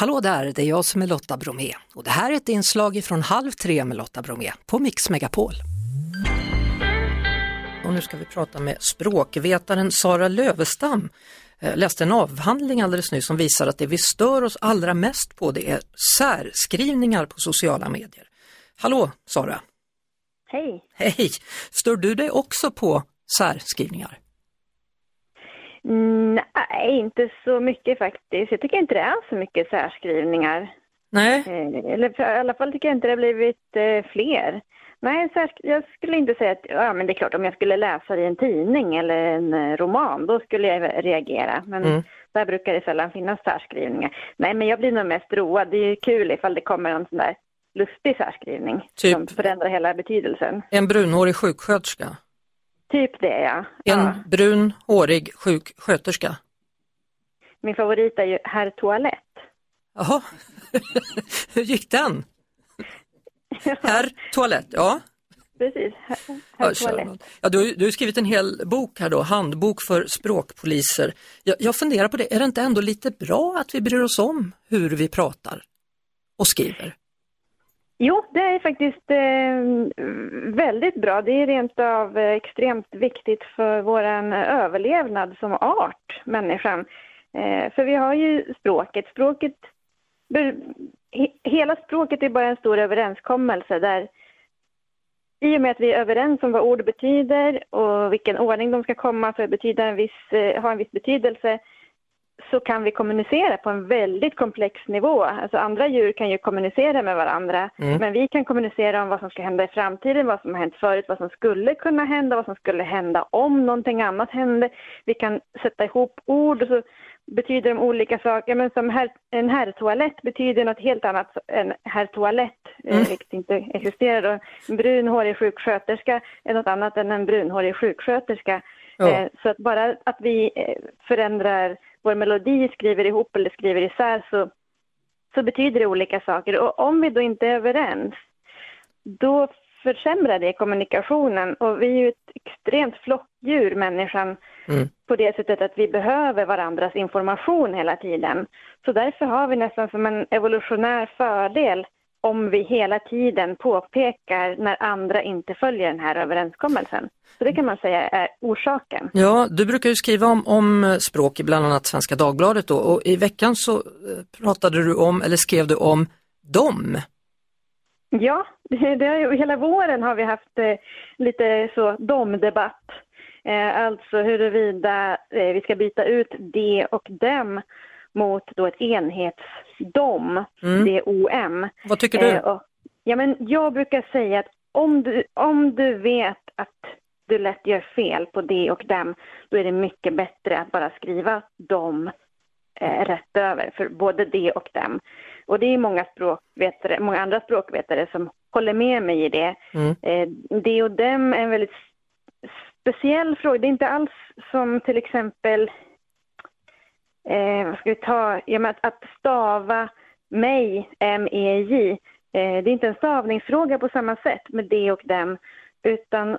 Hallå där, det är jag som är Lotta Bromé och det här är ett inslag från Halv tre med Lotta Bromé på Mix Megapol. Och nu ska vi prata med språkvetaren Sara Lövestam. Jag läste en avhandling alldeles nyss som visar att det vi stör oss allra mest på det är särskrivningar på sociala medier. Hallå Sara! Hej! Hej! Stör du dig också på särskrivningar? Nej, inte så mycket faktiskt. Jag tycker inte det är så mycket särskrivningar. Nej. Eh, eller i alla fall tycker jag inte det har blivit eh, fler. Nej, jag skulle inte säga att, ja men det är klart om jag skulle läsa i en tidning eller en eh, roman, då skulle jag reagera. Men mm. där brukar det sällan finnas särskrivningar. Nej, men jag blir nog mest road. Det är ju kul ifall det kommer en sån där lustig särskrivning typ som förändrar hela betydelsen. En brunhårig sjuksköterska? Typ det ja. En ja. brun, hårig sjuksköterska? Min favorit är ju Herr Toalett. Jaha, hur gick den? Herr Toalett, ja. Precis, herr, herr Toalett. Ja, du, du har skrivit en hel bok här då, Handbok för språkpoliser. Jag, jag funderar på det, är det inte ändå lite bra att vi bryr oss om hur vi pratar och skriver? Jo, det är faktiskt eh, väldigt bra. Det är rent av eh, extremt viktigt för vår överlevnad som art, människan. Eh, för vi har ju språket. Språket, he, hela språket är bara en stor överenskommelse där i och med att vi är överens om vad ord betyder och vilken ordning de ska komma för att betyda en viss, eh, ha en viss betydelse så kan vi kommunicera på en väldigt komplex nivå. Alltså andra djur kan ju kommunicera med varandra, mm. men vi kan kommunicera om vad som ska hända i framtiden, vad som har hänt förut, vad som skulle kunna hända, vad som skulle hända om någonting annat hände. Vi kan sätta ihop ord och så betyder de olika saker. Men som här, en herrtoalett betyder något helt annat än herrtoalett, eh, mm. vilket inte existerar. En brunhårig sjuksköterska är något annat än en brunhårig sjuksköterska. Ja. Så att bara att vi eh, förändrar vår melodi, skriver ihop eller skriver isär så, så betyder det olika saker. Och om vi då inte är överens, då försämrar det kommunikationen. Och vi är ju ett extremt flockdjur, människan, mm. på det sättet att vi behöver varandras information hela tiden. Så därför har vi nästan som en evolutionär fördel om vi hela tiden påpekar när andra inte följer den här överenskommelsen. Så det kan man säga är orsaken. Ja, du brukar ju skriva om, om språk i bland annat Svenska Dagbladet då, och i veckan så eh, pratade du om, eller skrev du om dem. Ja, det, det, hela våren har vi haft eh, lite så dom-debatt. Eh, alltså huruvida eh, vi ska byta ut de och dem mot då ett enhetsdom, mm. DOM. Vad tycker du? Eh, och, ja, men jag brukar säga att om du, om du vet att du lätt gör fel på det och dem, då är det mycket bättre att bara skriva dem eh, rätt över, för både det och dem. Och det är många språkvetare, många andra språkvetare som håller med mig i det. Mm. Eh, det och dem är en väldigt speciell fråga. Det är inte alls som till exempel eh, vad ska vi ta, ja, att, att stava mig, M-E-J, eh, det är inte en stavningsfråga på samma sätt med det och dem, utan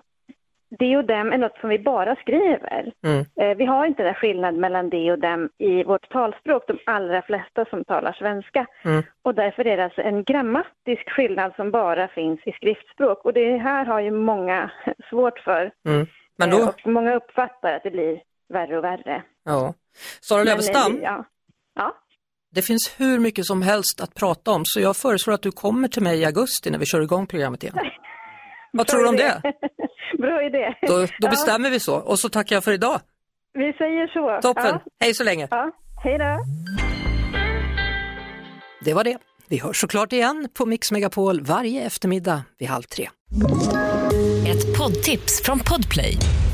det och dem är något som vi bara skriver. Mm. Eh, vi har inte den skillnad mellan det och dem i vårt talspråk, de allra flesta som talar svenska. Mm. Och därför är det alltså en grammatisk skillnad som bara finns i skriftspråk. Och det här har ju många svårt för. Mm. Men då... Eh, och många uppfattar att det blir värre och värre. Ja. Sara Lövestam, ja. ja. det finns hur mycket som helst att prata om så jag föreslår att du kommer till mig i augusti när vi kör igång programmet igen. Vad tror du om det? Bra idé. Då, då ja. bestämmer vi så och så tackar jag för idag. Vi säger så. Toppen, ja. hej så länge. Ja. Hej då. Det var det. Vi hörs såklart igen på Mix Megapol varje eftermiddag vid halv tre. Ett poddtips från Podplay.